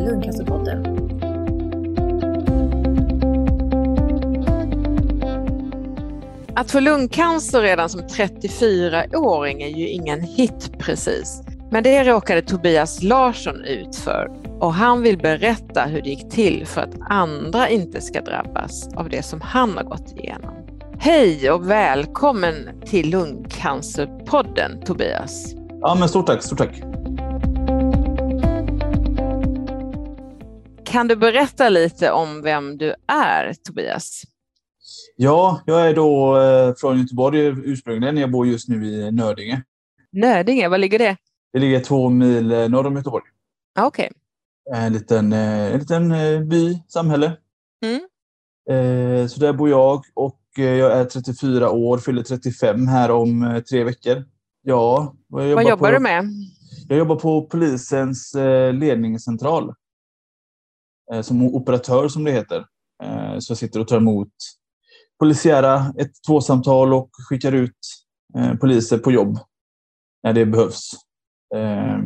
Lungcancerpodden. Att få lungcancer redan som 34-åring är ju ingen hit precis. Men det råkade Tobias Larsson ut för och han vill berätta hur det gick till för att andra inte ska drabbas av det som han har gått igenom. Hej och välkommen till Lungcancerpodden Tobias. Ja, men stort tack, stort tack. Kan du berätta lite om vem du är, Tobias? Ja, jag är då eh, från Göteborg ursprungligen. Jag bor just nu i Nödinge. Nödinge, var ligger det? Det ligger två mil eh, norr om Göteborg. Okej. Okay. En liten, eh, en liten by, samhälle. Mm. Så där bor jag och jag är 34 år, fyller 35 här om tre veckor. Ja, vad jobbar, vad jobbar på, du med? Jag jobbar på polisens ledningscentral. Som operatör som det heter. Så jag sitter och tar emot polisiära 112-samtal och skickar ut eh, poliser på jobb när det behövs. Eh,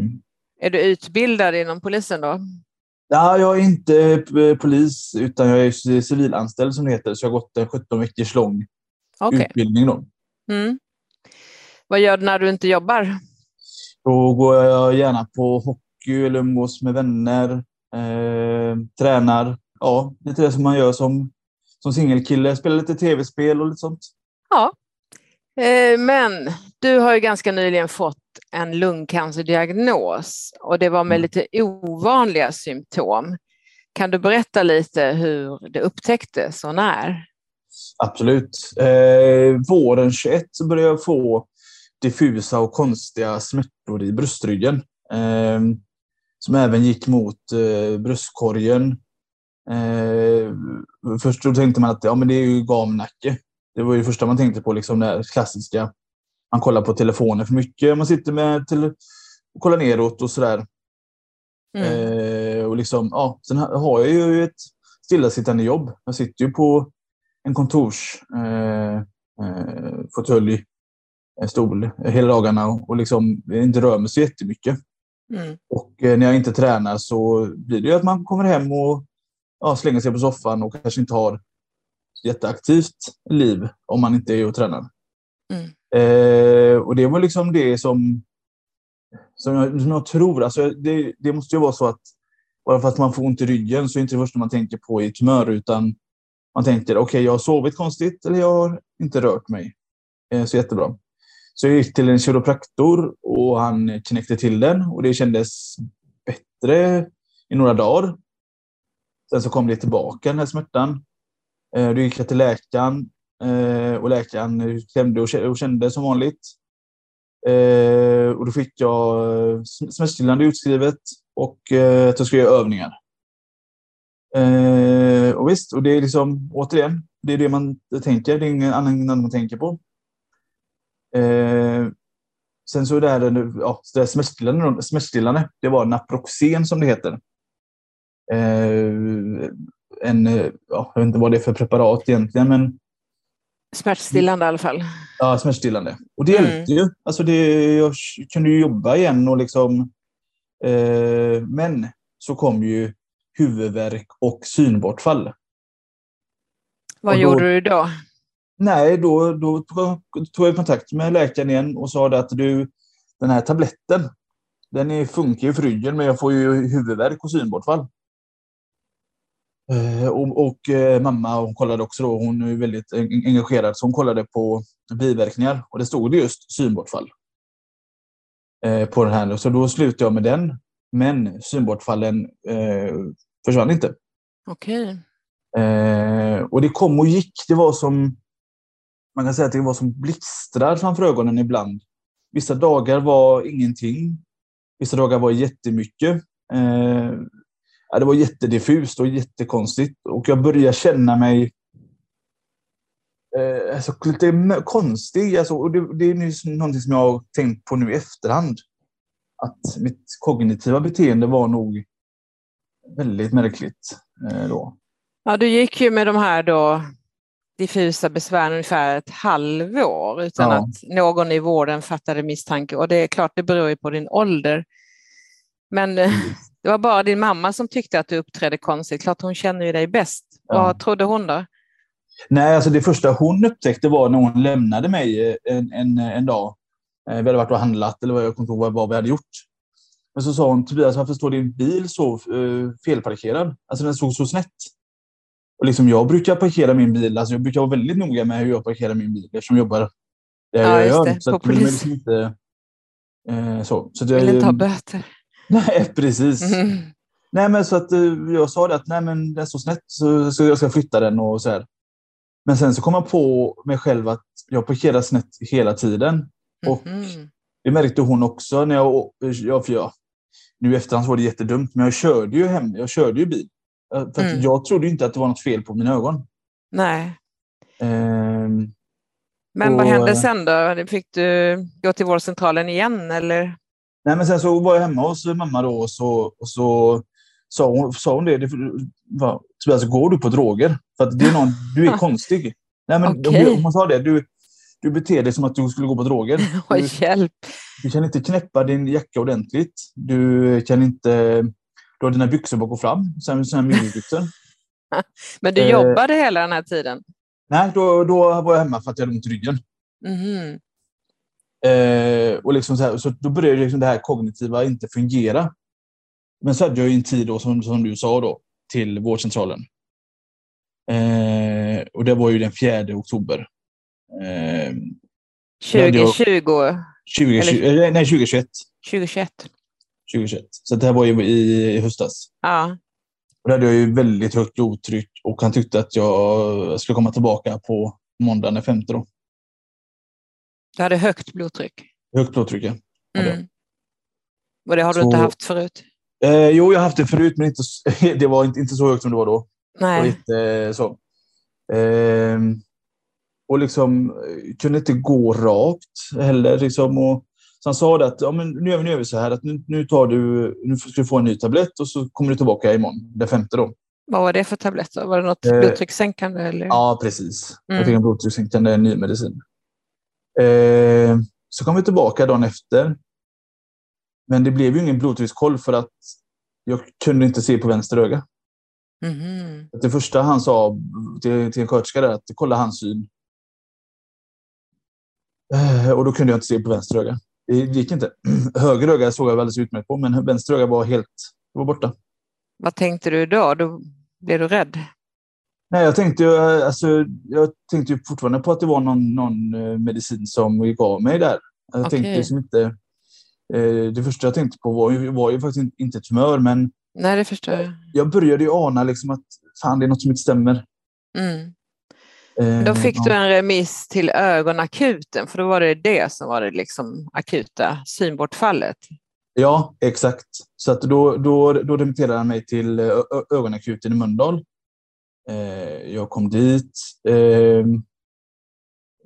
är du utbildad inom polisen då? Ja, jag är inte eh, polis utan jag är civilanställd som det heter. Så jag har gått en 17 veckors lång okay. utbildning. Då. Mm. Vad gör du när du inte jobbar? Då går jag gärna på hockey eller umgås med vänner. Eh, tränar. Ja, lite det som man gör som som singelkille, spela lite tv-spel och lite sånt. Ja, eh, men du har ju ganska nyligen fått en lungcancerdiagnos och det var med mm. lite ovanliga symptom. Kan du berätta lite hur det upptäcktes och när? Absolut. Eh, våren 21 så började jag få diffusa och konstiga smärtor i bröstryggen. Eh, som även gick mot eh, bröstkorgen Eh, först då tänkte man att ja, men det är ju gamnacke. Det var ju det första man tänkte på, liksom det klassiska. Man kollar på telefonen för mycket. Man sitter med till, och kollar neråt och sådär. Mm. Eh, och liksom, ja, sen har jag ju ett stillasittande jobb. Jag sitter ju på en kontorsfåtölj, eh, eh, stol, hela dagarna och, och liksom inte rör mig så jättemycket. Mm. Och eh, när jag inte tränar så blir det ju att man kommer hem och ja, slänga sig på soffan och kanske inte har jätteaktivt liv om man inte är och tränar. Mm. Eh, och det var liksom det som, som, jag, som jag tror. Alltså det, det, måste ju vara så att bara för att man får ont i ryggen så är det inte det första man tänker på i tumör utan man tänker okej, okay, jag har sovit konstigt eller jag har inte rört mig. Eh, så jättebra. Så jag gick till en kiropraktor och han knäckte till den och det kändes bättre i några dagar. Sen så kom det tillbaka den här smärtan. Eh, då gick jag till läkaren eh, och läkaren klämde och kände som vanligt. Eh, och då fick jag smärtstillande utskrivet och att jag skulle göra övningar. Och visst, och det är liksom återigen, det är det man tänker. Det är ingen annan man tänker på. Sen så är det, ja, det smärtstillande, smärtstillande, det var Naproxen som det heter. Eh, en, ja, jag vet inte vad det är för preparat egentligen, men Smärtstillande i alla fall. Ja, smärtstillande. Och det mm. hjälpte ju. Alltså det, jag kunde ju jobba igen och liksom... Eh, men så kom ju huvudvärk och synbortfall. Vad då, gjorde du då? Nej, då, då tog jag kontakt med läkaren igen och sa att du, den här tabletten, den är, funkar ju för ryggen men jag får ju huvudvärk och synbortfall. Eh, och, och eh, mamma hon kollade också då, hon är väldigt engagerad, så hon kollade på biverkningar och det stod det just synbortfall. Eh, på den här. Så då slutade jag med den. Men synbortfallen eh, försvann inte. Okej. Okay. Eh, och det kom och gick. Det var som man kan säga att det var som blixtrar framför ögonen ibland. Vissa dagar var ingenting. Vissa dagar var jättemycket. Eh, ja, det var jättediffust och jättekonstigt. Och jag började känna mig eh, alltså, lite konstig. Alltså, och det, det är någonting som jag har tänkt på nu i efterhand. Att mitt kognitiva beteende var nog väldigt märkligt eh, då. Ja, du gick ju med de här då diffusa besvären ungefär ett halvår utan ja. att någon i vården fattade misstanke. Och det är klart, det beror ju på din ålder. Men mm. Det var bara din mamma som tyckte att du uppträdde konstigt. Klart hon känner ju dig bäst. Ja. Vad trodde hon då? Nej, alltså det första hon upptäckte var när hon lämnade mig eh, en, en, en dag. Eh, Vi hade varit och handlat, eller vad jag kommer inte ihåg vad- vi hade gjort. Men så sa hon, Tobias, varför står din bil så felparkerad? Alltså den stod så snett. Och liksom jag brukar parkera min bil, alltså jag brukar vara väldigt noga med hur jag parkerar min bil eftersom jag jobbar där Ja, jag gör. det, Så på polis. liksom inte, eh, så. så Vill inte ha böter. Nej, precis. Mm. Nej, men så att eh, jag sa det att nej, men den står snett så, så jag ska flytta den och så här. Men sen så kom jag på mig själv att jag parkerar snett hela tiden. Och Mhm. det märkte hon också när jag, jag, för jag nu i efterhand så var det jättedumt, men jag körde ju hem, jag körde ju bil. Eh, För Mm. jag trodde inte att det var något fel på mina ögon. Nej. Ehm, Men vad hände sen då? Fick du gå till vårdcentralen igen eller? nej, men sen så var jag hemma hos mamma då och så, och så sa, hon, sa hon det. det va, Tobias, går du på droger? För att det är någon, du är konstig. Nej, men Okej. hon, hon sa det. Du, du beter dig som att du skulle gå på droger. Du, hjälp. du kan inte knäppa din jacka ordentligt. Du kan inte... Du har dina byxor bak och fram, här minibyxor. Men du Eh. jobbade hela den här tiden? Nej, då, då var jag hemma för att jag hade ont i ryggen. Mhm. Eh, och liksom så, här, så då började liksom det här kognitiva inte fungera. Men så hade jag ju en tid då, som, som du sa, då, till vårdcentralen. Eh, och det var ju den 4 oktober. Eh, hade jag- 2020, 2020, eller, nej, 2021. 2021? 2021. Så det här var ju i, höstas. Ja. Och då hade jag ju väldigt högt blodtryck och han tyckte att jag skulle komma tillbaka på måndagen den femte. Då. Du hade högt blodtryck? Högt blodtryck, ja. Mm. Och det har du Så- inte haft förut? Eh, jo, jag har haft det förut, men inte, det var inte, inte så högt som det var då. Nej. inte så. Ehm, och liksom eh, kunde inte gå rakt heller. Liksom, och, så han sa att ja, men nu, gör vi, nu gör vi så här att nu, nu, tar du, nu ska du få en ny tablett och så kommer du tillbaka imorgon, den femte då. Vad var det för tabletter? Var det något Eh, blodtryckssänkande? Eller? Ja, precis. Mm. Jag fick en blodtryckssänkande ny medicin. Eh, så kom vi tillbaka dagen efter. Men det blev ju ingen blodtryckskoll för att jag kunde inte se på vänster öga. Mhm. Det första han sa till, till en sköterska där att kolla hans syn. Eh, och då kunde jag inte se på vänster öga. Det gick inte. Höger öga såg jag alldeles utmärkt på, men vänster öga var helt var borta. Vad tänkte du då? Då blev du rädd? Nej, jag tänkte, ju, alltså, jag tänkte ju fortfarande på att det var någon, någon eh, medicin som gav mig där. Jag Okej. tänkte liksom inte... Eh, det första jag tänkte på var ju, var ju faktiskt inte- inte tumör, men Nej, det förstår jag. jag började ju ana liksom att fan, det är något som inte stämmer. Mm. Eh, Då fick ja. du en remiss till ögonakuten, för då var det det som var det liksom akuta synbortfallet. Ja, exakt. Så att då, då, då remitterade han mig till ö- ögonakuten i Mölndal. Eh, jag kom dit. Eh,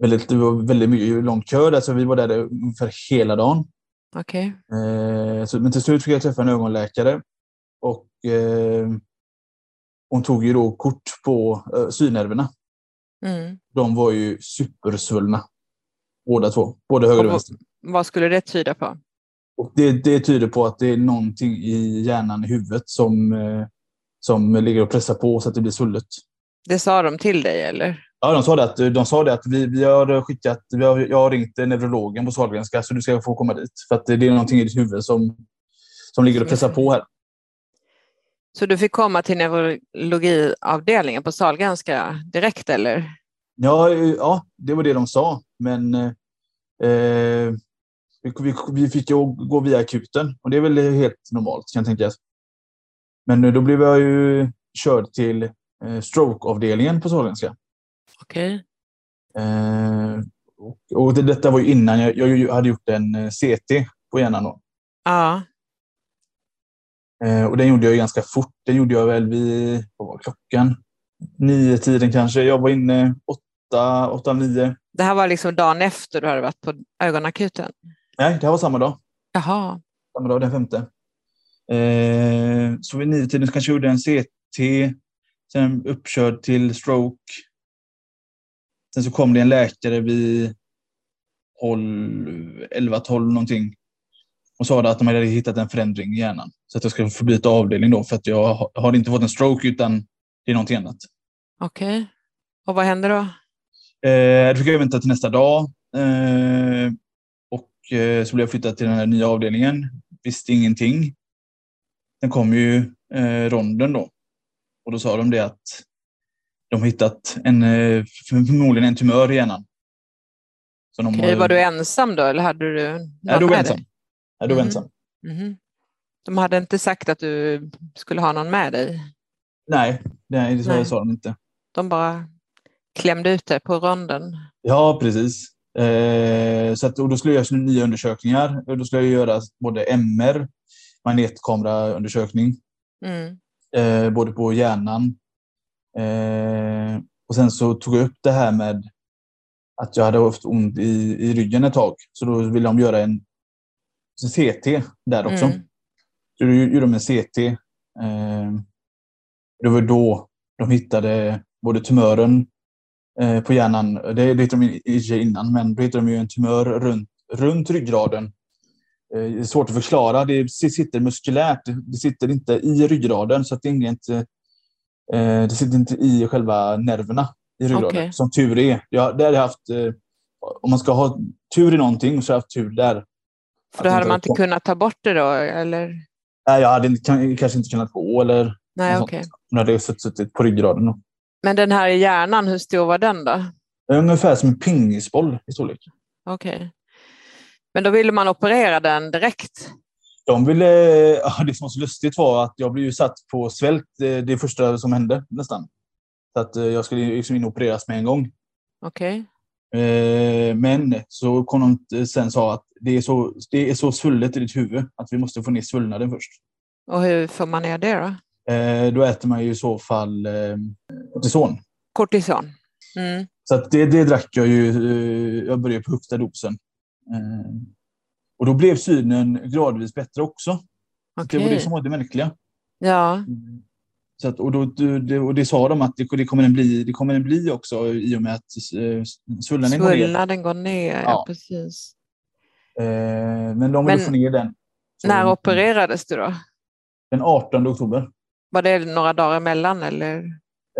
väldigt, det var väldigt mycket, lång kö där, så vi var där ungefär hela dagen. Eh, så, men till slut fick jag träffa en ögonläkare. Och eh, hon tog ju då kort på eh, synnerverna. Mm. De var ju supersvullna. Båda två. Både höger och Och- vänster. Vad skulle det tyda på? Och det, det tyder på att det är någonting i hjärnan, i huvudet, som, eh, som ligger och pressar på så att det blir svullet. Det sa de till dig eller? Ja, de sa det att, de sa det att vi, vi har skickat, vi har, jag har ringt neurologen på Sahlgrenska så du ska få komma dit. För att det är någonting i ditt huvud som, som ligger och pressar på här. Så du fick komma till neurologiavdelningen på Sahlgrenska direkt eller? Ja, eh, ja, det var det de sa. Men eh, vi, vi, vi fick ju gå via akuten och det är väl helt normalt kan jag tänka. Men eh, då blev jag ju körd till eh, strokeavdelningen på Sahlgrenska. Okej. Eh, och, och det, detta var ju innan jag, jag hade gjort en eh, CT på hjärnan. Då. Ja. Eh, och den gjorde jag ganska fort. Den gjorde jag väl vid, vad var klockan? Nio tiden kanske. Jag var inne åtta, åtta, nio. Det här var liksom dagen efter du hade varit på ögonakuten? Nej, det här var samma dag. Jaha. Samma dag, den femte. Eh, så vid nio tiden kanske jag gjorde en CT. Sen uppkörd till stroke. Sen så kom det en läkare vid 11, 12 någonting. Och sa att de hade hittat en förändring i hjärnan. Så att jag ska få byta avdelning då för att jag har inte fått en stroke utan det är någonting annat. Okej. Okay. Och vad händer då? Eh, då fick jag vänta till nästa dag. Eh, och eh, så blev jag flyttad till den här nya avdelningen. Visste ingenting. Sen kom ju eh, ronden då. Och då sa de det att de hittat en, eh, förmodligen en tumör i hjärnan. Så Okej, var du ensam då eller hade du ja, då var ensam. Ja, då var mm. ensam. Mm. De hade inte sagt att du skulle ha någon med dig? Nej, det, det Nej. sa de inte. De bara klämde ut dig på ronden? Ja, precis. Eh, så att, och då skulle jag göra nya undersökningar. Då skulle jag göra både MR, magnetkameraundersökning, mm. eh, både på hjärnan. Eh, och sen så tog jag upp det här med att jag hade haft ont i, i ryggen ett tag. Så då ville de göra en CT där också. Mm. Så då gjorde de en CT. Eh, det var då de hittade både tumören eh, på hjärnan, det, det hittade de inte innan, men då hittade de ju en tumör runt, runt ryggraden. Eh, det är svårt att förklara. Det sitter muskulärt. Det sitter inte i ryggraden, så att det är inget eh, det sitter inte i själva nerverna i ryggraden, okay. som tur är. Jag, där har jag haft, eh, om man ska ha tur i någonting så har jag haft tur där. För då hade man inte kunnat ta bort det då, eller? Nej, jag hade kanske inte kunnat gå eller Nej. Okay. Hon hade suttit på ryggraden. Då. Men den här hjärnan, hur stor var den då? Ungefär som en pingisboll i storlek. Okej. Okay. Men då ville man operera den direkt? De ville, ja, det som var så lustigt var att jag blev ju satt på svält det, det första som hände nästan. Så att eh, jag skulle liksom in och opereras med en gång. Okej. Okay. Eh, men så kom de sen sa att det är, så, det är så svullet i ditt huvud att vi måste få ner svullnaden först. Och hur får man ner det då? Eh, då äter man ju i så fall kortison. Kortison. Mm. Så det, det drack jag ju. Jag började på högsta dosen. Och då blev synen gradvis bättre också. Okay. Det var det som var det märkliga. Ja. Så att, och, då, det, och det sa de att det, kommer den bli, det kommer den bli också i och med att eh, svullnaden går ner. Svullnaden går ner, ja, ja precis. Eh, men de ville få ner den. Så när opererades du då? Den 18 oktober. Var det några dagar emellan eller?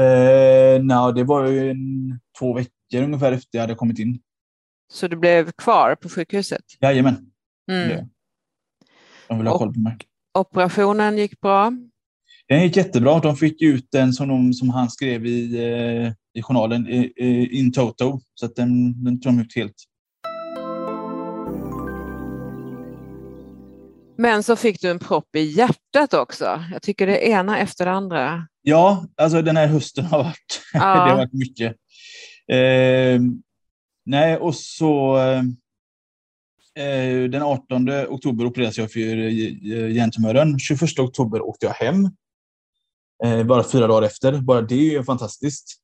Eh, nej, det var ju en, två veckor ungefär efter jag hade kommit in. Så du blev kvar på sjukhuset? Jajamän. Mm. De ville ha koll på mig. Operationen gick bra? Den gick jättebra. De fick ut den som, de, som han skrev i, eh, i journalen, in toto. Så att den, den tog de ut helt. Men så fick du en propp i hjärtat också. Jag tycker det ena efter det andra. Ja, alltså den här hösten har varit, ja. det har varit mycket. Eh, nej, och så eh, den 18 oktober opererades jag för hjärntumören. 21 oktober åkte jag hem eh, bara fyra dagar efter. Bara det är fantastiskt.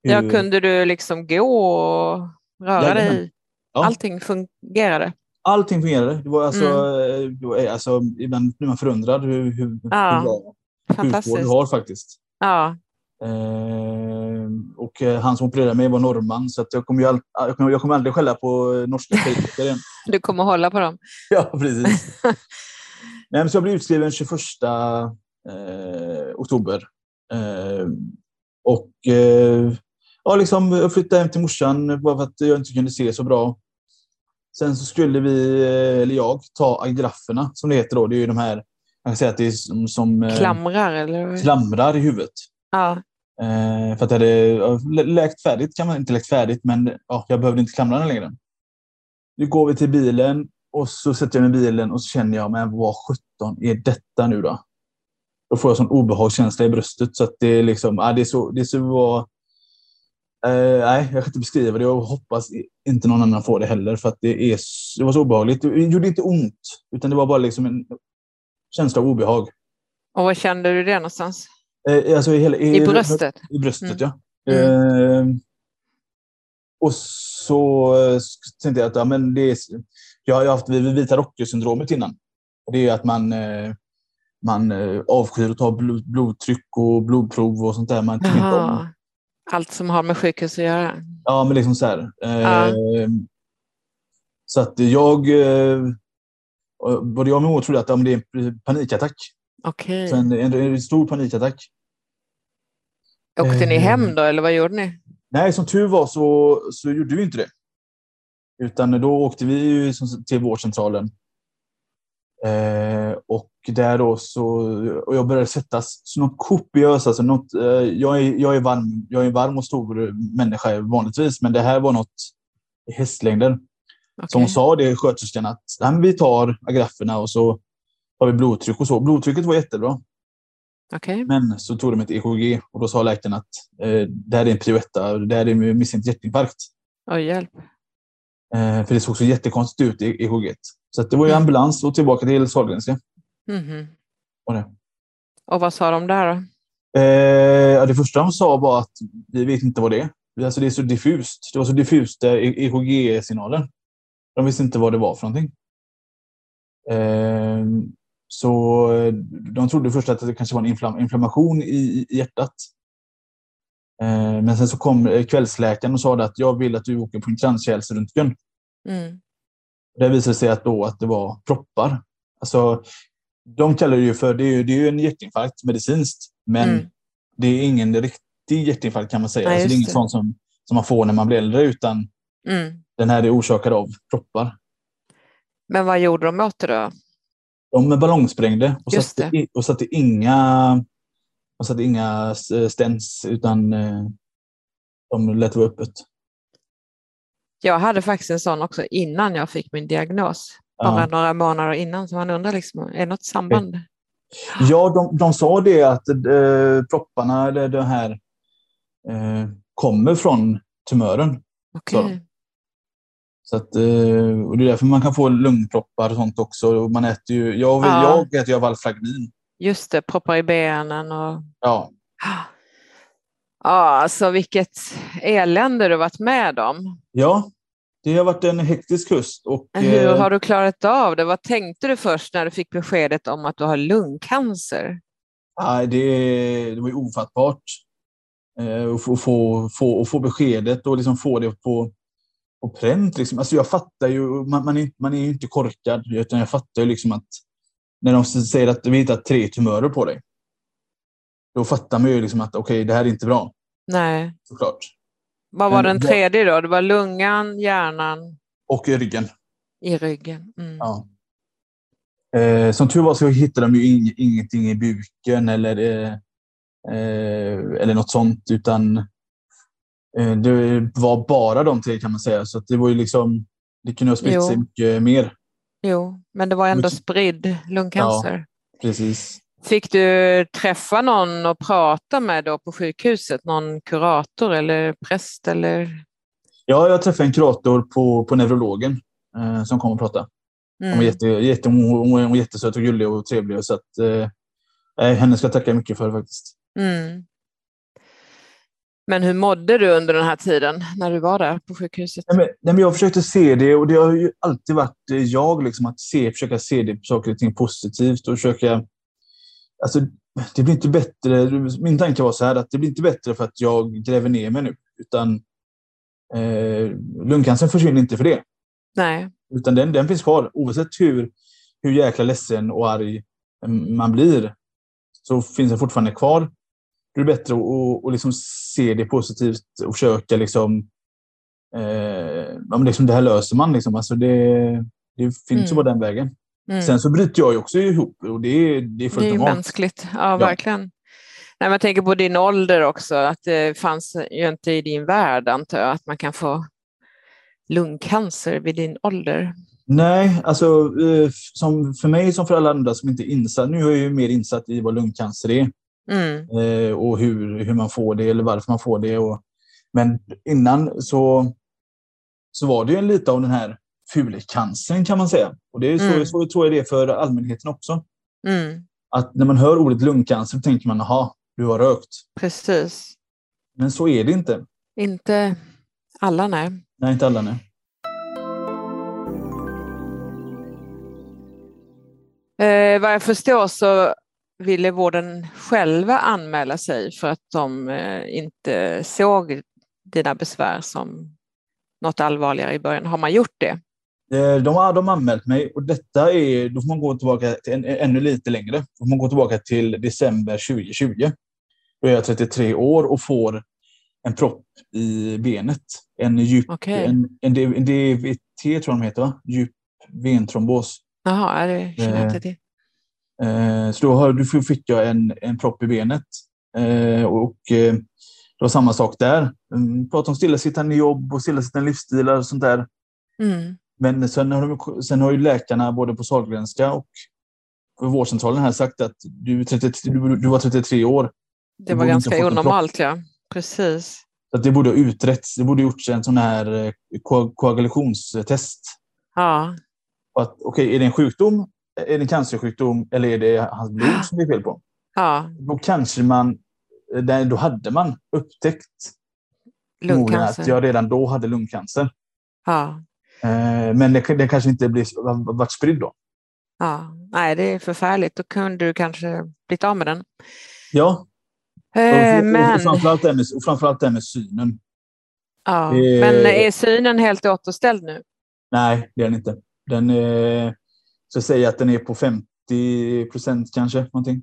Ja, kunde du liksom gå och röra dig? Ja. Allting fungerade? Allting fungerade. Det var alltså, mm. det var, alltså, ibland blir man förundrad hur, hur, ja. hur bra sjukvård du har faktiskt. Ja. Eh, och eh, han som opererade mig var norrman, så att jag, kommer all, jag, kommer, jag kommer aldrig skälla på norska politiker igen. Du kommer hålla på dem? Ja, precis. Nej, så jag blev utskriven 21 eh, oktober. Eh, och eh, ja, liksom, jag flyttade hem till morsan bara för att jag inte kunde se så bra. Sen så skulle vi, eh, eller jag, ta agrafferna som det heter då. Det är ju de här, man kan säga att det är som... som eh, klamrar eller? Klamrar i huvudet. Ja. För att det hade läkt färdigt, kan man inte läkt färdigt, men ja, jag behövde inte klamrarna längre. Nu går vi till bilen och så sätter jag mig i bilen och så känner jag, men vad sjutton är detta nu då? Då får jag sån obehagskänsla i bröstet. Så att det är liksom, ja, det är så, det är så eh, nej, jag kan inte beskriva det och hoppas inte någon annan får det heller. För att det, är, det var så obehagligt. Det gjorde inte ont, utan det var bara liksom en känsla av obehag. Och var kände du det någonstans? Eh, alltså i, hela, i, I bröstet? I bröstet, mm. ja. Mm. Eh, och så eh, tänkte jag att ja, men det är, jag har haft vita rocker-syndromet innan. Det är att man eh, man eh, avskyr att ta blodtryck och blodprov och sånt där. Man inte om. Allt som har med sjukhus att göra? Ja, men liksom så här. Ja. Eh, så att jag... Eh, både jag och min mor trodde att det är en panikattack. Okej. Så en, en, en stor panikattack. Åkte ni hem då eller vad gjorde ni? Nej, som tur var så, så gjorde vi inte det. Utan då åkte vi till vårdcentralen. Eh, och där då så, och jag började så något kopiöst. Alltså något, eh, jag, är, jag, är varm, jag är en varm och stor människa vanligtvis, men det här var något i hästlängder. Så hon sa det, sköterskan, att "Nej, vi tar agrafferna och så har vi blodtryck och så. Blodtrycket var jättebra. Okej. Men så tog de ett EKG och då sa läkaren att eh, det här är en prio det här är misstänkt hjärtinfarkt. Oj, hjälp. Eh, för det såg så jättekonstigt ut i EKG. Så att det var ju Mm. ambulans och tillbaka till Sahlgrenska. Var det. Och vad sa de där då? Eh, det första de sa var att vi vet inte vad det är. Alltså det är så diffust. Det var så diffust eh, EKG-signaler. De visste inte vad det var för någonting. Eh, så eh, de trodde först att det kanske var en inflam- inflammation i, i hjärtat. Eh, men sen så kom eh, kvällsläkaren och sa att jag vill att du åker på en kranskärlsröntgen. Mm. Det visade sig att, då att det var proppar. Alltså, de kallar det ju för, det är ju, det är ju en hjärtinfarkt medicinskt, men Mm. det är ingen riktig hjärtinfarkt kan man säga. Nej, alltså, det är det. sånt som, som man får när man blir äldre, utan Mm. den här är orsakad av proppar. Men vad gjorde de åt det då? De ballongsprängde och satte, och satte inga, och satte inga eh, stents, utan eh, de lät vara öppet. Jag hade faktiskt en sån också innan jag fick min diagnos. Bara Ja. några månader innan, så man undrar liksom, är det något samband? Ja, de, de sa det att eh, propparna, eller det här, eh, kommer från tumören. Okej. Så att, eh, och det är därför man kan få lungproppar och sånt också. Och man äter ju, jag, Ja. jag äter ju Valfragmin. Just det, proppar i benen och... Ja. Ja, alltså vilket elände du varit med om. ja, det har varit en hektisk höst. Och, Hur eh, har du klarat av det? Vad tänkte du först när du fick beskedet om att du har lungcancer? nej, det, det var ju ofattbart. Eh, att få, få, få, få beskedet och liksom få det på, på pränt. Liksom. Alltså jag fattar ju, man, man, är, man är ju inte korkad, utan jag fattar ju liksom att när de säger att vi hittat tre tumörer på dig, då fattar man ju liksom att okej, det här är inte bra, Nej. såklart. Vad var den tredje då? Det var lungan, hjärnan, Och i ryggen. i ryggen. Mm. Ja. Eh, som tur var så hittade de ju ing, ingenting i buken eller, eh, eh, eller något sånt, utan eh, det var bara de tre kan man säga. Så det var ju liksom, det kunde ha spritt sig mycket mer. Jo, men det var ändå spridd lungcancer. Precis. Fick du träffa någon och prata med då på sjukhuset? Någon kurator eller präst? Eller? Ja, jag träffade en kurator på, på neurologen eh, som kom och pratade. Hon var, Mm. jätte, jätte, hon, var jättesöt och gullig och trevlig. Så att, eh, henne ska jag tacka mycket för faktiskt. Mm. Men hur mådde du under den här tiden när du var där på sjukhuset? Nej, men, nej, men jag försökte se det och det har ju alltid varit eh, jag, liksom, att se, försöka se det, saker och ting positivt och försöka... Alltså, det blir inte bättre. Min tanke var så här att det blir inte bättre för att jag gräver ner mig nu, utan eh, lungcancern försvinner inte för det. Nej. Utan den, den finns kvar. Oavsett hur, hur jäkla ledsen och arg man blir så finns den fortfarande kvar. Det är bättre att och, och liksom se det positivt och försöka liksom... Eh, ja, men liksom det här löser man. Liksom. Alltså det, det finns ju Mm. bara den vägen. Mm. Sen så bryter jag ju också ihop och det är, det är fullt Det är normalt. mänskligt, ja, verkligen. Nej, men jag tänker på din ålder också, att det fanns ju inte i din värld antar jag, att man kan få lungcancer vid din ålder. Nej, alltså eh, som för mig som för alla andra som inte är insatt. Nu är jag ju mer insatt i vad lungcancer är. Mm. eh, och hur, hur man får det eller varför man får det. Och, men innan så, så var det ju en lite av den här fulcancern kan man säga. Och det är så, Mm. så tror jag det är för allmänheten också. Mm. Att när man hör ordet lungcancer tänker man, aha, du har rökt. Precis. Men så är det inte. Inte alla, nej. Nej, inte alla nej. Eh, vad jag förstår så ville vården själva anmäla sig för att de eh, inte såg dina besvär som något allvarligare i början. Har man gjort det? Eh, De har, de anmält mig och detta är, då får man gå tillbaka till en, ännu lite längre. Då får man gå tillbaka till december 2020. Då är jag 33 år och får en propp i benet. En djup, Okej. en, en DVT tror jag de heter va? Djup ventrombos. Jaha, det känner jag inte till. Eh, så då då fick jag en, en propp i benet. Eh, och eh, det var samma sak där. Mm, Pratade om stillasittande jobb och stillasittande livsstilar och sånt där. Mm. Men sen har, de, sen har ju läkarna både på Sahlgrenska och vårdcentralen här sagt att du, är 33, du, du var 33 år. Det var ganska onormalt, ja. Precis. Så det borde ha utretts. Det borde ha gjorts en sån här ko- koagulationstest. Ja, okej, är det en sjukdom? Är det en cancersjukdom? Eller är det hans blod som det är fel på? ja. Då kanske man, eh, då hade man upptäckt lungcancer. att jag redan då hade lungcancer. Ja, Eh, Men det, det kanske inte blir, varit spridd då. ja. Nej, det är förfärligt. Då kunde du kanske blivit av med den. Ja, och, Eh, och, och, men, framförallt det med, och framförallt det med synen. ja. eh, men är synen helt återställd nu? Nej, det är den inte. Den är, så säga att den är på 50 procent kanske. Någonting.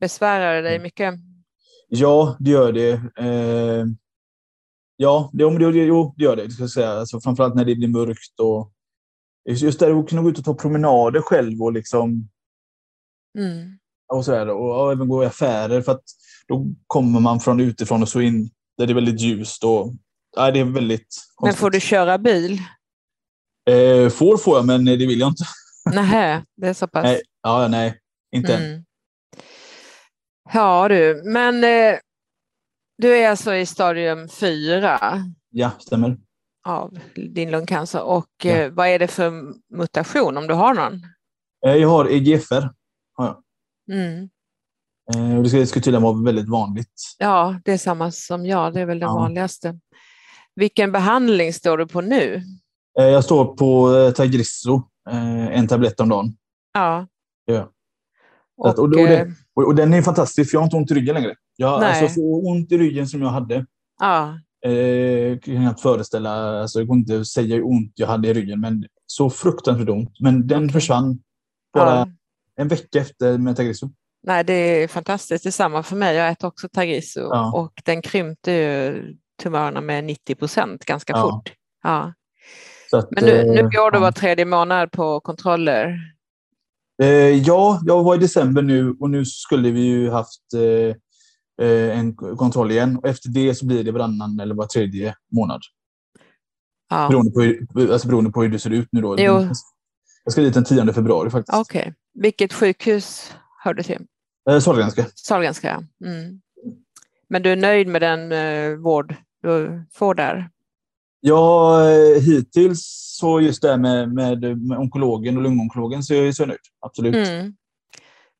Besvärar det dig Mm. mycket? Ja, det gör det. Eh, ja, det, om det, jo, det gör det. det ska jag säga. Alltså, framförallt när det blir mörkt. Och, just där att kunna gå ut och ta promenader själv och, liksom, Mm. och, så här, och, och även gå i affärer. För att då kommer man från utifrån och så in där det är väldigt ljust. Och, nej, det är väldigt Men konstigt. får du köra bil? Eh, får får jag, men det vill jag inte. Nej, det är så pass. Nej, ja, nej inte än. Mm. Ja du, men eh, du är alltså i stadium fyra Ja, stämmer. av din lungcancer och Ja. eh, vad är det för mutation om du har någon? Eh, jag har EGFR. Har jag. Mm. Eh, det ska, det ska tydligen vara väldigt vanligt. Ja, det är samma som jag, det är väl det Ja. vanligaste. Vilken behandling står du på nu? Eh, jag står på eh, Tagrisso, eh, en tablett om dagen. Ja. Ja. Och, att- och det- eh, Och, och den är fantastisk, för jag har inte ont i ryggen längre. Jag Nej. alltså så ont i ryggen som jag hade. ja, Eh, kan jag föreställa, alltså, jag går inte säga hur ont jag hade i ryggen, men så fruktansvärt ont. Men den försvann bara ja. en vecka efter med Tagrisso. Nej, det är fantastiskt. Det är samma för mig. Jag äter också Tagrisso Ja. och den krympte ju tumörerna med 90 procent ganska Ja. fort. Ja. Att, Men nu, nu eh, går du var tredje månad på kontroller. Eh, ja, jag var i december nu och nu skulle vi ju haft eh, en kontroll igen. Och efter det så blir det varannan eller var tredje månad. Ja. Beroende, på, hur- alltså beroende på hur det ser ut nu då. Jo. Jag ska dit den 10 februari faktiskt. Okej. Vilket sjukhus hör du till? Eh, Sahlgrenska. Sahlgrenska, ja. Mm. Men du är nöjd med den eh, vård du får där? Ja, hittills så just det här med, med, med onkologen och lungonkologen så är jag, så nöjd. Absolut. Mm.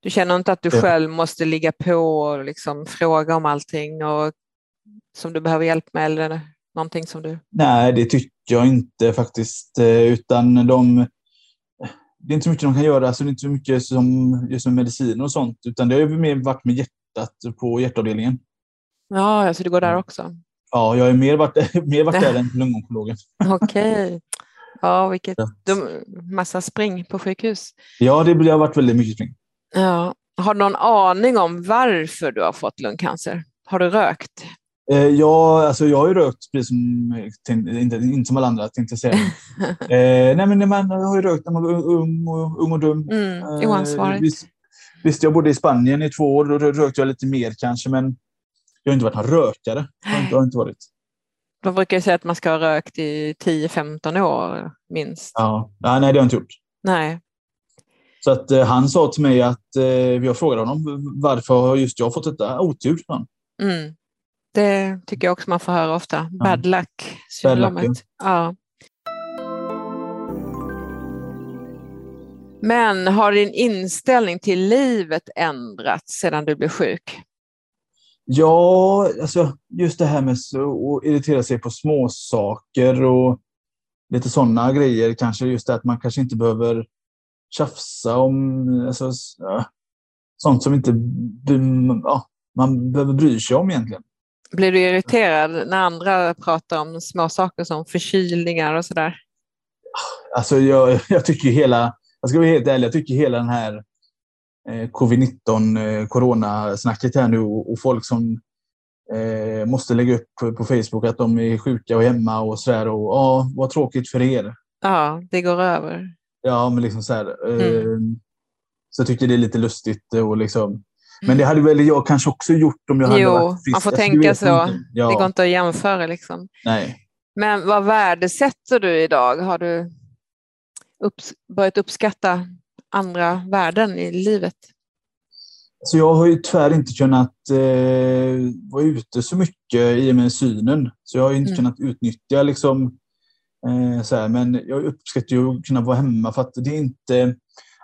Du känner inte att du själv måste ligga på och liksom fråga om allting och, som du behöver hjälp med eller någonting som du... Nej, det tycker jag inte faktiskt. Eh, Utan de... Det är inte så mycket de kan göra. Alltså det är inte så mycket som just med medicin och sånt. Utan det har ju mer varit med hjärtat på hjärtavdelningen. Ja, alltså du går där Mm. också? Ja, jag har mer varit, mer varit där än lungonkologen. Okej. Ja, vilket dum, massa spring på sjukhus. Ja, det har varit väldigt mycket spring. Ja. Har du någon aning om varför du har fått lungcancer? Har du rökt? Eh, ja, alltså jag har ju rökt precis som, inte, inte som alla andra tänkte jag säga. eh, nej, men man har ju rökt när man var ung och, ung och dum. Mm, Eh, oansvarigt. visst, visst, jag bodde i Spanien i två år. Då rökte jag lite mer kanske, men jag har inte varit någon rökare. Jag har inte, jag har inte varit. De brukar ju säga att man ska ha rökt i 10-15 år minst. Ja. Nej, nej, det har jag inte gjort. Nej. Så att, eh, han sa till mig att eh, jag frågade honom varför har just jag fått detta otur. Mm. Det tycker jag också man får höra ofta. Bad Bad luck, luck-syndromet. Ja. Men har din inställning till livet ändrats sedan du blev sjuk? Ja, alltså just det här med att irritera sig på småsaker och lite sådana grejer. Kanske just det att man kanske inte behöver tjafsa om alltså, sånt som inte ja, man behöver bry sig om egentligen. Blir du irriterad när andra pratar om små saker som förkylningar och sådär? Alltså jag, jag tycker hela, jag ska vara helt ärlig, jag tycker hela den här covid-19 eh, coronasnacket här nu och, folk som eh, måste lägga upp på, Facebook att de är sjuka och hemma och sådär. Och ja, vad tråkigt för er. Ja, det går över. Ja, men liksom så här. Eh, Mm. Så jag tycker det är lite lustigt och liksom. Men det hade väl jag kanske också gjort om jag hade Jo, varit frisk. man får Alltså, tänka så. Ja, Det går inte att jämföra liksom. nej. Men vad värdesätter du idag? Har du upps börjat uppskatta andra värden i livet? Så jag har ju tyvärr inte kunnat eh, vara ute så mycket i och med synen. Så jag har inte Mm. kunnat utnyttja liksom, eh, så här, men jag uppskattar ju att kunna vara hemma för att det är inte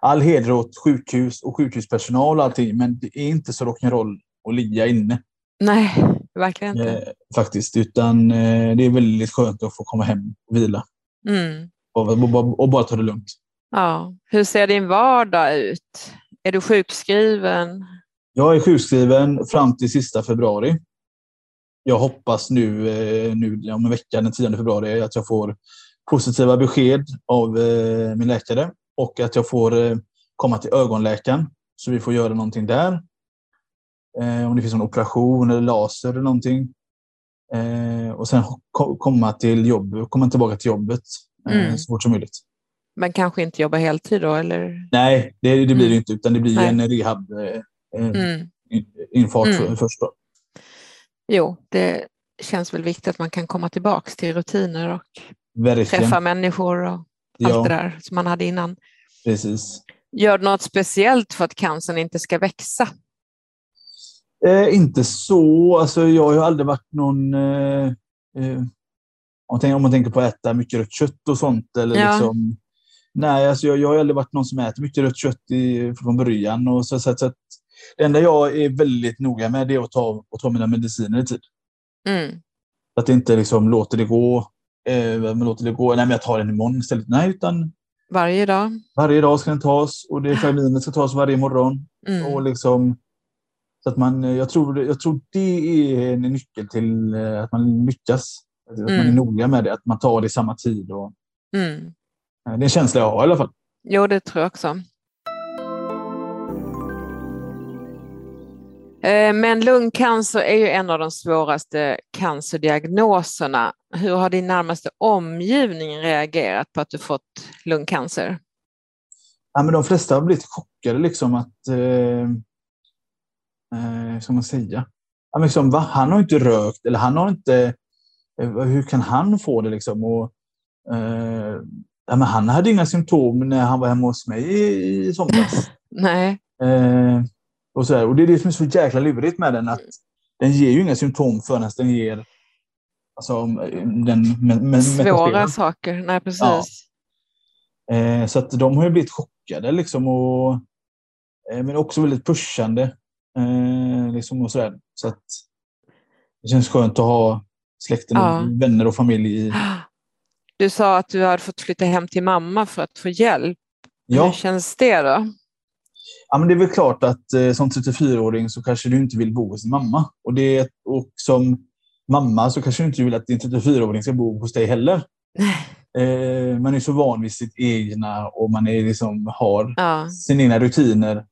all heder åt sjukhus och sjukhuspersonal och allting, men det är inte så rock'n'roll att ligga inne Nej, verkligen inte. eh, faktiskt, utan eh, det är väldigt skönt att få komma hem och vila Mm. och, och, och, och bara ta det lugnt. Ja. Hur ser din vardag ut? Är du sjukskriven? Jag är sjukskriven fram till sista februari. Jag hoppas nu, eh, nu om en vecka, den 10 februari, att jag får positiva besked av eh, min läkare och att jag får eh, komma till ögonläkaren så vi får göra någonting där. Om det finns någon operation eller laser eller någonting. Och sen ko- komma till jobb, komma tillbaka till jobbet Mm. så fort som möjligt. Men kanske inte jobba heltid då? Eller? Nej, det, det blir Mm. det inte, utan det blir Nej. en rehab eh, eh, Mm. infart Mm. för- först. Då. Jo, det känns väl viktigt att man kan komma tillbaka till rutiner och Verkligen. träffa människor och allt Ja. det där som man hade innan. Precis. Gör du något speciellt för att cancern inte ska växa? Eh, inte så. Alltså, jag har aldrig varit någon... Eh, eh, om, man tänker, om man tänker på att äta mycket rött kött och sånt. Eller Ja. liksom, nej, alltså, jag, jag har aldrig varit någon som äter mycket rött kött i, från början. Och så, så, så, att det enda jag är väldigt noga med det är att ta, att ta mina mediciner i tid. Mm. Att inte liksom låter det gå. Eh, men låter det gå. Nej, men jag tar den imorgon istället. Nej, utan Varje dag? varje dag ska den tas och det Ferminet ska tas varje morgon. Mm. Och liksom, så att man, jag, tror, jag tror det är en nyckel till eh, att man lyckas. Att man är Mm. noga med det, att man tar det i samma tid. Och, Mm. Eh, det är en känsla jag har i alla fall. Jo, det tror jag också. Eh, Men lungcancer är ju en av de svåraste cancerdiagnoserna. Hur har din närmaste omgivning reagerat på att du fått lungcancer? Ja, men de flesta har blivit chockade liksom att... Eh, eh, ska man säga? Ja, men liksom, va? Han har inte rökt eller han har inte... Eh, hur kan han få det liksom? Och, eh, ja, men han hade inga symptom när han var hemma hos mig i, i somras. Nej. Eh, och, så där. och det är det som är så jäkla lurigt med den. att Den ger ju inga symptom förrän den ger alltså, den med, Svåra saker. Nej, precis. Eh, så att de har ju blivit chockade liksom. Och, eh, men också väldigt pushande. Eh, liksom och så. Så att det känns skönt att ha släkten och Ja. vänner och familj i. Du sa att du hade fått flytta hem till mamma för att få hjälp. Hur Ja, känns det då? ja men det är väl klart att eh, som 34-åring så kanske du inte vill bo hos din mamma. Och, det, och som mamma så kanske du inte vill att din 34-åring ska bo hos dig heller. Eh, man är så van vid sitt egna och man är liksom, har Ja. sina egna rutiner.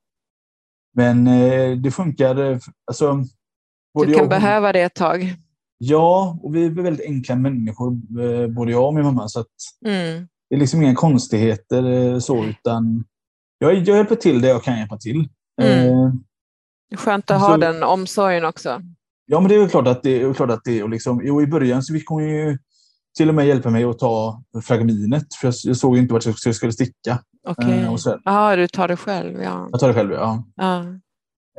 Men eh, det funkar. eh, Alltså, Du kan behöva det ett tag. Ja, och vi är väldigt enkla människor, eh, både jag och min mamma. Så att Mm. det är liksom inga konstigheter eh, så, utan jag, jag hjälper till det jag kan hjälpa till. Mm. Eh, Skönt att ha Så- den omsorgen också. Ja, men det är väl klart att det är. Klart att det är och liksom, jo, I början så fick hon ju till och med hjälpa mig att ta fragminet, för jag, jag såg ju inte vart jag skulle sticka. Okej. Eh, så, Ja, du tar det själv. Ja. jag tar det själv, ja. Ja.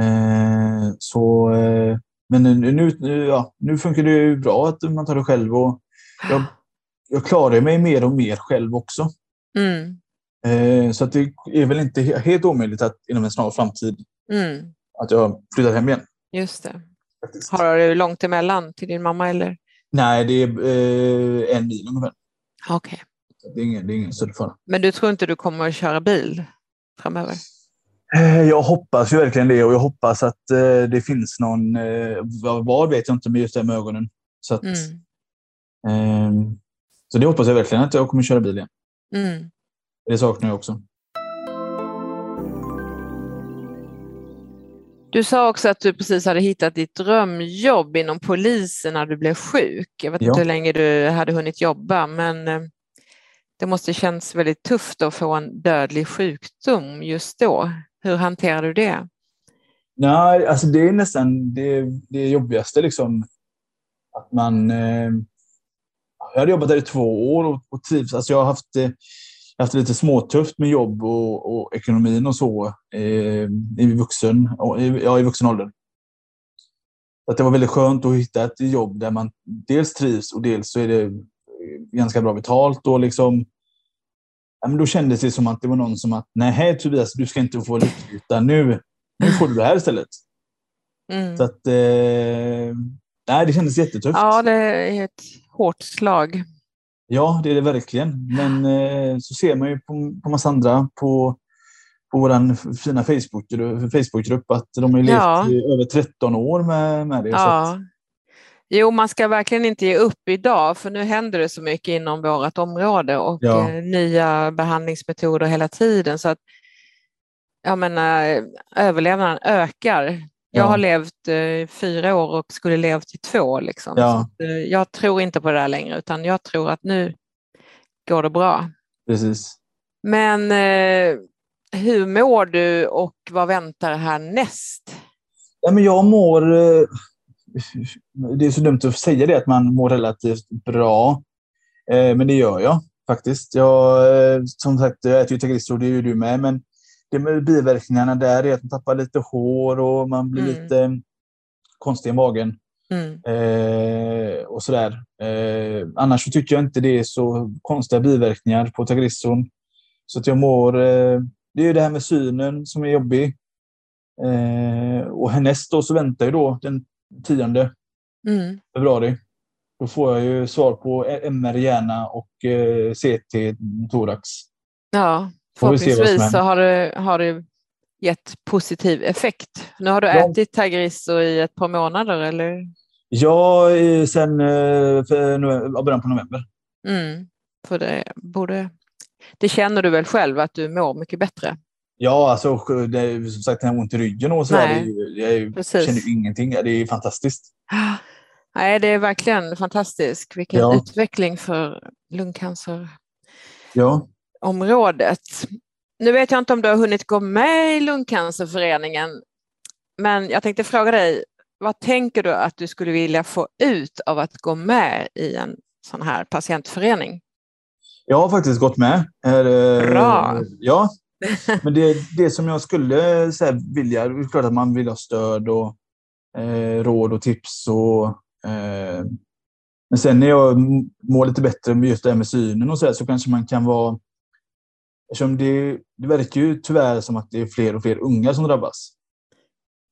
Eh, så, eh, men nu, nu, ja, nu funkar det ju bra att man tar det själv. Och jag, jag klarar mig mer och mer själv också. Mm. Eh, så att det är väl inte he- helt omöjligt att inom en snar framtid Mm. att jag flyttar hem igen. Just det. Faktiskt. Har du långt emellan till din mamma eller? Nej, det är eh, en mil ungefär. Okej. Så Det är ingen, det är ingen större fara. Men du tror inte du kommer att köra bil framöver? Eh, Jag hoppas ju verkligen det och jag hoppas att eh, det finns någon, eh, vad, vet jag inte, men just det med ögonen. Så, att, Mm. ehm, så det hoppas jag verkligen att jag kommer köra bil igen. Mm. Det saknar jag också. Du sa också att du precis hade hittat ditt drömjobb inom polisen när du blev sjuk. Jag vet Ja. inte hur länge du hade hunnit jobba, men det måste känns väldigt tufft att få en dödlig sjukdom just då. Hur hanterar du det? Nej, alltså det är nästan det, det jobbigaste. Liksom. Att man, eh, jag hade jobbat där i två år och, och trivs. Alltså jag har haft, eh, haft det lite småtufft med jobb och, och ekonomin och så eh, i, vuxen, och i, ja, i vuxen ålder. Att det var väldigt skönt att hitta ett jobb där man dels trivs och dels så är det eh, ganska bra betalt. Och liksom, ja, men då kändes det som att det var någon som att nej Tobias, du ska inte få lyfta nu. Nu får du det här istället. Mm. Så att, eh, nej, det kändes jättetufft. Ja, det är ett hårt slag. Ja, det är det verkligen. Men eh, så ser man ju på, på massa andra på, på vår fina Facebook- Facebookgrupp att de har ju Ja. levt i över 13 år med, med det. Ja. Jo, man ska verkligen inte ge upp idag, för nu händer det så mycket inom vårt område och Ja. eh, nya behandlingsmetoder hela tiden. Så att, jag menar, överlevnaden ökar. Jag Ja. har levt eh, fyra år och skulle levt i två. Liksom. Ja. Att, eh, jag tror inte på det där längre, utan jag tror att nu går det bra. precis. Men eh, hur mår du och vad väntar härnäst? Ja, men jag mår... Det är så dumt att säga det, att man mår relativt bra. Eh, Men det gör jag faktiskt. Jag, eh, som sagt, jag äter ju Tegrisso, det är ju du med. Men det med biverkningarna där är att man tappar lite hår och man blir Mm. lite konstig i magen. Mm. Eh, och sådär. Eh, annars så tycker jag inte det är så konstiga biverkningar på Tagrisson. Så att jag mår... Eh, det är ju det här med synen som är jobbig. Eh, och härnäst då så väntar ju då den 10 Mm. februari. Då får jag ju svar på MR hjärna och eh, CT thorax. Ja, förhoppningsvis så har det, har det gett positiv effekt. Nu har du Ja. ätit Tagrisso i ett par månader, eller? Ja, sen eh, början på november. Mm. För det borde... Det känner du väl själv att du mår mycket bättre? Ja, alltså det som sagt, den här ont i ryggen och är Nej, ju- Jag är ju- precis. känner ju ingenting. Det är fantastiskt. Nej, det är verkligen fantastiskt. Vilken Ja. utveckling för lungcancerområdet. Ja. Nu vet jag inte om du har hunnit gå med i Lungcancerföreningen, men jag tänkte fråga dig, vad tänker du att du skulle vilja få ut av att gå med i en sån här patientförening? Jag har faktiskt gått med. Eh, Bra. Ja, men det, det som jag skulle så här, vilja, det är klart att man vill ha stöd och eh, råd och tips. Och, eh, men sen när jag mår lite bättre med just det här med synen och så, här, så kanske man kan vara... Eftersom det, det verkar ju tyvärr som att det är fler och fler unga som drabbas.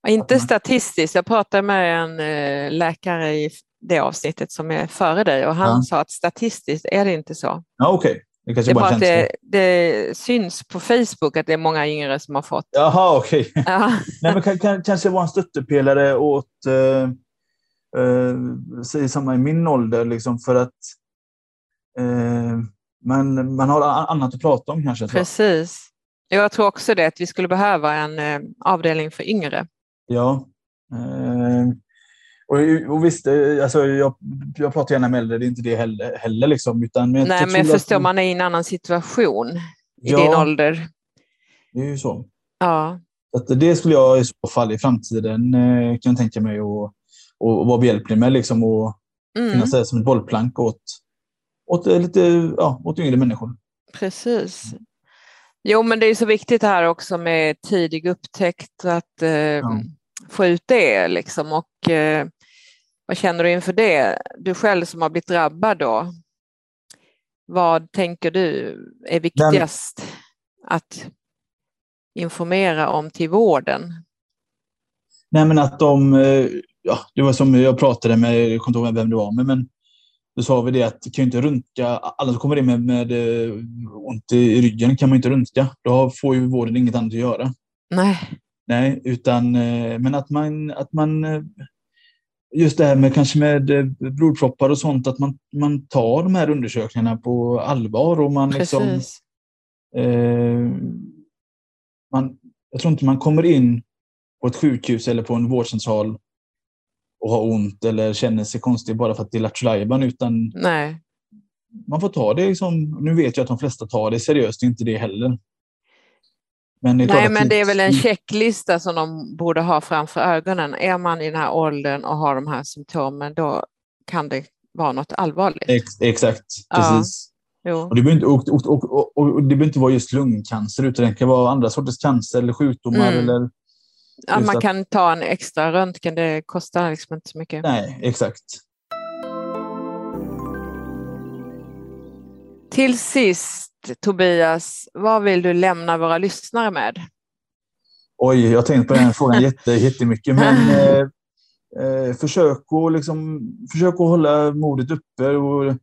Inte statistiskt, jag pratade med en eh, läkare i det avsnittet som är före dig och han Ja. sa att statistiskt är det inte så. Ja, okej. Det kanske Det är bara att det, det syns på Facebook att det är många yngre som har fått. Jaha, okej. Ja. Nej, men kan, kan, kanske vara en stöttepelare åt eh, eh, säg samma i min ålder, liksom, för att eh, man, man har annat att prata om kanske. Precis. Jag tror också det, att vi skulle behöva en eh, avdelning för yngre. Ja. Och, och visst, eh, alltså, jag, jag pratar gärna med äldre, det är inte det heller. heller liksom, utan, men Nej, jag men jag tror att- förstår, man är i en annan situation i Ja. din ålder. Det är ju så. Ja, Att det skulle jag i så fall i framtiden eh, kan tänka mig att och, och vara behjälplig med. Liksom, och mm, finnas där som ett bollplank åt, åt, eh, lite, ja, åt yngre människor. precis. Jo, men det är så viktigt här också med tidig upptäckt, att eh, få ut det liksom. Och eh, vad känner du inför det? Du själv som har blivit drabbad då. Vad tänker du är viktigast att informera om till vården? Nej, men att de, eh, ja, det var som jag pratade med, jag kommer inte ihåg vem det var, men, men då sa vi det att kan ju inte röntga, alla som kommer in med, med eh, ont i ryggen kan man inte röntga. Då får ju vården inget annat att göra. Nej, Nej, utan, eh, men att man, att man just det här med kanske med eh, blodproppar och sånt, att man, man tar de här undersökningarna på allvar och man liksom... Precis. Eh, man, jag tror inte man kommer in på ett sjukhus eller på en vårdcentral och har ont eller känner sig konstig bara för att det är lattjo utan Nej. man får ta det liksom, nu vet jag att de flesta tar det seriöst, inte det heller. Men Nej, men det är väl en Mm. checklista som de borde ha framför ögonen. Är man i den här åldern och har de här symptomen, då kan det vara något allvarligt. Ex, exakt, Ja. precis. Jo. Och det, inte, och, och, och, det behöver inte vara just lungcancer, utan det kan vara andra sorters cancer eller sjukdomar. Mm. Eller, Ja, man att- kan ta en extra röntgen, det kostar liksom inte så mycket. nej, exakt. Till sist, Tobias, vad vill du lämna våra lyssnare med? Oj, jag har tänkt på den frågan jätte, jättemycket, men eh, eh, försök, att liksom, försök att hålla modet uppe. Och,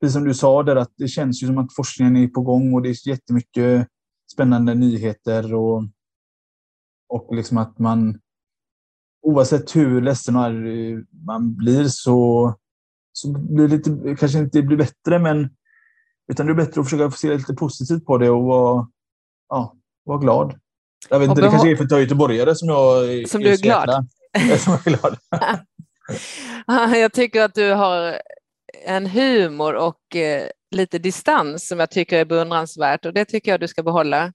precis som du sa, där, att det känns ju som att forskningen är på gång och det är jättemycket spännande nyheter. Och, och liksom att man, oavsett hur ledsen man blir, så, så blir det lite, kanske inte blir bättre, men utan det är bättre att försöka se lite positivt på det och vara, ja, vara glad. Jag vet inte, det kanske är för att jag är göteborgare som jag Som du är glad. som är glad. Jag tycker att du har en humor och eh, lite distans som jag tycker är beundransvärt och det tycker jag du ska behålla.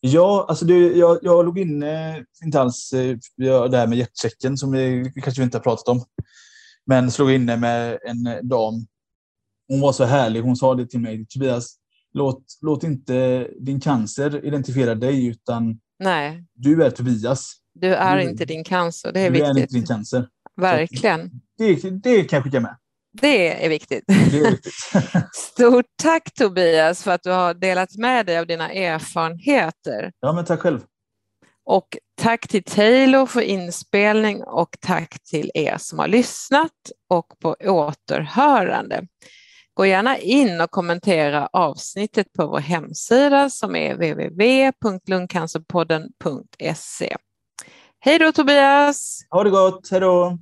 Ja, alltså det, jag, jag låg inne, inte alls eh, det här med hjärtchecken som vi kanske vi inte har pratat om. Men slog inne med en eh, dam. Hon var så härlig. Hon sa det till mig. Tobias, låt, låt inte din cancer identifiera dig, utan Nej, du är Tobias. du är Du- inte din cancer, det är du är inte viktigt. din cancer. Verkligen. Det, det kan jag skicka med. Det är viktigt. Det är viktigt. Stort tack Tobias för att du har delat med dig av dina erfarenheter. ja, men tack själv. Och tack till Taylor för inspelning och tack till er som har lyssnat och på återhörande. Gå gärna in och kommentera avsnittet på vår hemsida som är www.lungcancerpodden.se. Hej då Tobias! Ha det gott. Hej då.